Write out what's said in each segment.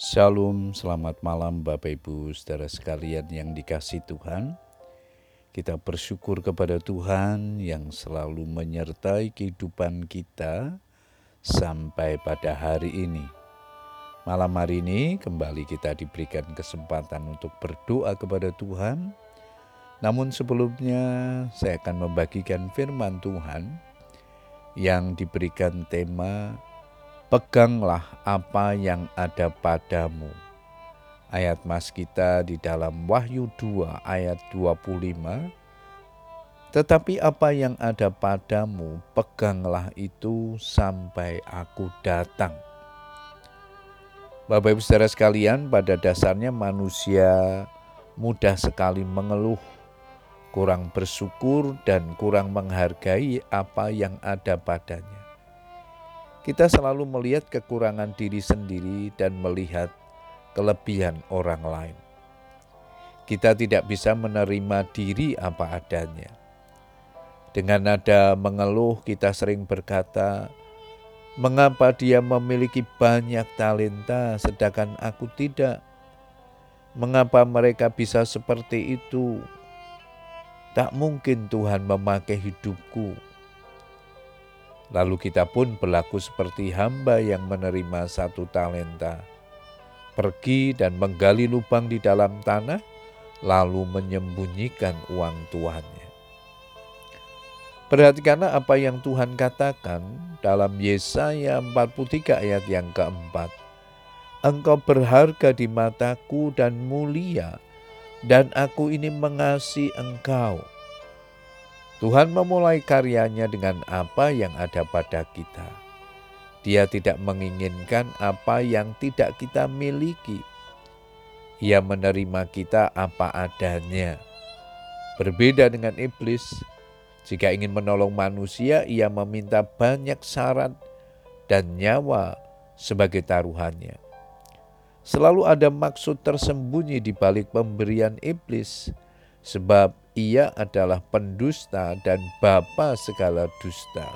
Shalom, selamat malam Bapak Ibu saudara sekalian yang dikasih Tuhan. Kita bersyukur kepada Tuhan yang selalu menyertai kehidupan kita sampai pada hari ini. Malam hari ini kembali kita diberikan kesempatan untuk berdoa kepada Tuhan. Namun sebelumnya saya akan membagikan firman Tuhan yang diberikan tema Peganglah apa yang ada padamu. Ayat mas kita di dalam Wahyu 2 ayat 25. Tetapi apa yang ada padamu, peganglah itu sampai aku datang. Bapak Ibu saudara sekalian, pada dasarnya manusia mudah sekali mengeluh, kurang bersyukur dan kurang menghargai apa yang ada padanya. Kita selalu melihat kekurangan diri sendiri dan melihat kelebihan orang lain. Kita tidak bisa menerima diri apa adanya. Dengan nada mengeluh, kita sering berkata, "Mengapa dia memiliki banyak talenta, sedangkan aku tidak? Mengapa mereka bisa seperti itu? Tak mungkin Tuhan memakai hidupku." Lalu kita pun berlaku seperti hamba yang menerima satu talenta, pergi dan menggali lubang di dalam tanah, lalu menyembunyikan uang tuannya. Perhatikanlah apa yang Tuhan katakan dalam Yesaya 43 ayat yang keempat. Engkau berharga di mataku dan mulia, dan aku ini mengasihi engkau Tuhan memulai karyanya dengan apa yang ada pada kita. Dia tidak menginginkan apa yang tidak kita miliki. Ia menerima kita apa adanya. Berbeda dengan iblis, jika ingin menolong manusia, ia meminta banyak syarat dan nyawa sebagai taruhannya. Selalu ada maksud tersembunyi di balik pemberian iblis, sebab ia adalah pendusta dan bapa segala dusta.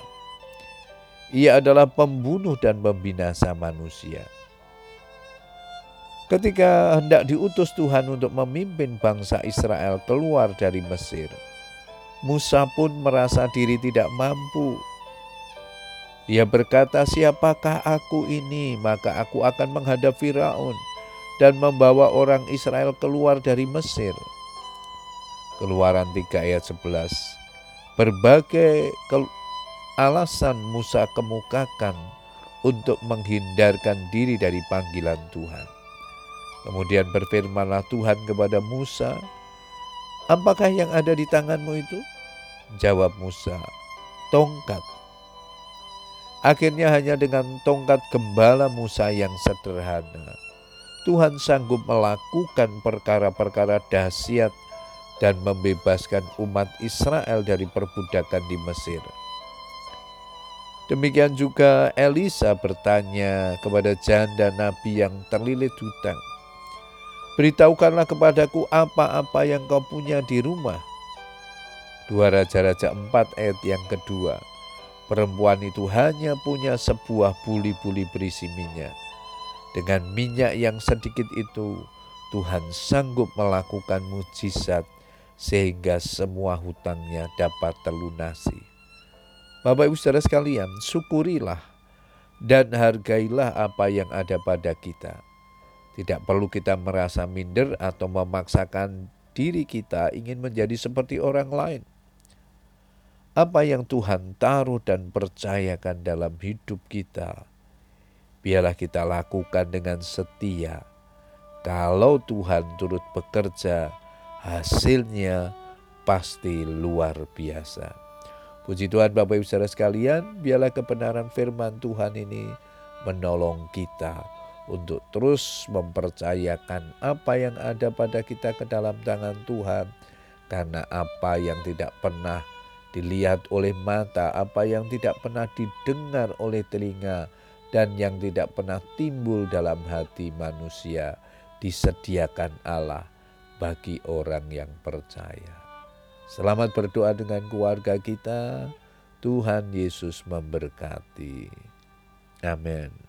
Ia adalah pembunuh dan pembinasa manusia. Ketika hendak diutus Tuhan untuk memimpin bangsa Israel keluar dari Mesir, Musa pun merasa diri tidak mampu. Dia berkata, "Siapakah aku ini? Maka aku akan menghadap Firaun dan membawa orang Israel keluar dari Mesir." Keluaran 3 ayat 11. Berbagai alasan Musa kemukakan untuk menghindarkan diri dari panggilan Tuhan. Kemudian berfirmanlah Tuhan kepada Musa, Apakah yang ada di tanganmu itu? Jawab Musa, tongkat. Akhirnya hanya dengan tongkat gembala Musa yang sederhana, Tuhan sanggup melakukan perkara-perkara dahsyat dan membebaskan umat Israel dari perbudakan di Mesir. Demikian juga Elisa bertanya kepada janda nabi yang terlilit hutang. Beritahukanlah kepadaku apa-apa yang kau punya di rumah. Dua Raja-Raja 4 ayat yang kedua. Perempuan itu hanya punya sebuah buli-buli berisi minyak. Dengan minyak yang sedikit itu, Tuhan sanggup melakukan mujizat sehingga semua hutangnya dapat terlunasi. Bapak Ibu Saudara sekalian, syukurilah dan hargailah apa yang ada pada kita. Tidak perlu kita merasa minder atau memaksakan diri kita ingin menjadi seperti orang lain. Apa yang Tuhan taruh dan percayakan dalam hidup kita, biarlah kita lakukan dengan setia. Kalau Tuhan turut bekerja, hasilnya pasti luar biasa. Puji Tuhan Bapak Ibu Saudara sekalian, biarlah kebenaran firman Tuhan ini menolong kita untuk terus mempercayakan apa yang ada pada kita ke dalam tangan Tuhan. Karena apa yang tidak pernah dilihat oleh mata, apa yang tidak pernah didengar oleh telinga, dan yang tidak pernah timbul dalam hati manusia, disediakan Allah bagi orang yang percaya. Selamat berdoa dengan keluarga kita. Tuhan Yesus memberkati. Amin.